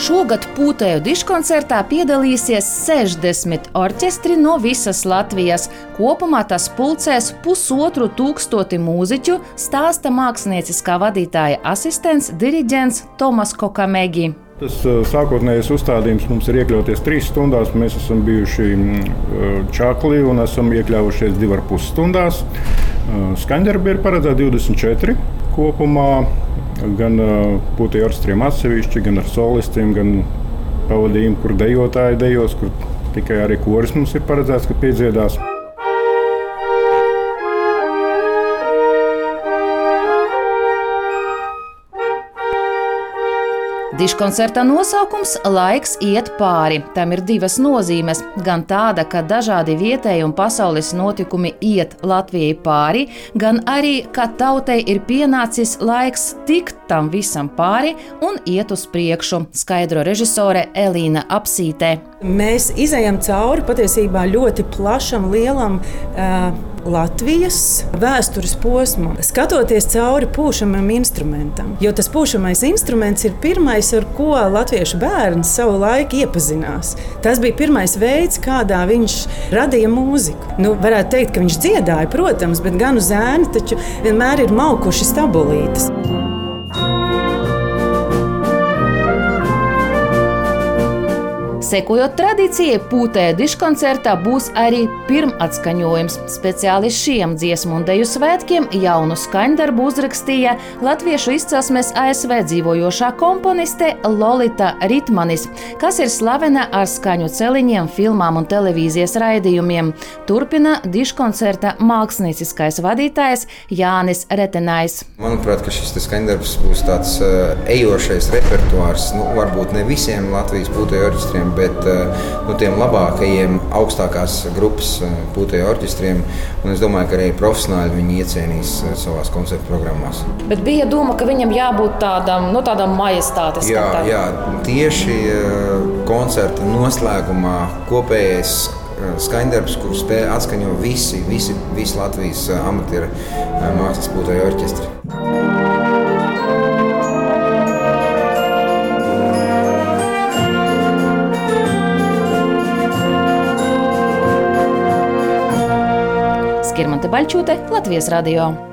Šogad pūtēju diškoncertā piedalīsies 60 orķestri no visas Latvijas. Kopumā tas pulcēs pusotru tūkstoti mūziķu, stāsta mākslinieckā vadītāja asistents diriģents Tomas Kokamegi. Tas sākotnējais uzstādījums mums ir iekļauties trīs stundās. Mēs esam bijuši čakli un esam iekļāvušies divas puses stundās. Skaņdarbi ir paredzēti 24 kopumā gan putekļu orķestriem atsevišķi, gan ar solistiem, gan pavadījumu, kur dejotāji dejos, kur tikai arī koris mums ir paredzēts, ka piedziedās. Diškoncerta nosaukums - Laiks iet pāri. Tam ir divas nozīmes. Gan tāda, ka dažādi vietēji un pasaules notikumi iet Latvijai pāri, gan arī, ka tautai ir pienācis laiks tikt tam visam pāri un iet uz priekšu, skaidro režisore Elīna Apsītē. Mēs izējām cauri patiesībā ļoti plašam, lielam uh, Latvijas vēstures posmam, skatoties cauri pūšamam instrumentam. Jo tas pūšamais instruments ir pirmais, ar ko latviešu bērns savu laiku iepazinās. Tas bija pirmais veids, kādā viņš radīja mūziku. Nu, varētu teikt, ka viņš dziedāja, protams, bet gan uz ēnu taču vienmēr ir maukuši stabulītes. Sekojot tradīcijai, pūtēja diškoncertā būs arī pirmatskaņojums. Speciāli šiem dziesmu un deju svētkiem jaunu skaņdarbu uzrakstīja latviešu izcelsmes ASV dzīvojošā komponiste Lolita Ritmanis, kas ir slavena ar skaņu celiņiem, filmām un televīzijas raidījumiem. Turpina diškoncerta mākslinieckais vadītājs Jānis Retenājs. Manuprāt, šis skaņdarbs būs tāds uh, ejošais repertuārs, nu, varbūt ne visiem Latvijas pūtēju orķestriem, bet eh, nu, tiem labākajiem, augstākās grupas eh, pūtēju orķestriem. Un es domāju, ka arī profesionāļi viņi iecienīs eh, savā koncertu programmās. Bet bija doma, ka viņam jābūt tādam, nu, tādam majestātes jā, jā, tieši koncerta noslēgumā kopējais skaņdarbs, kur spēja atskaņot visi, visi, visi Latvijas amatieru mākslas pūtēju orķestri. Skirmante Baļķūte, Latvijas radio.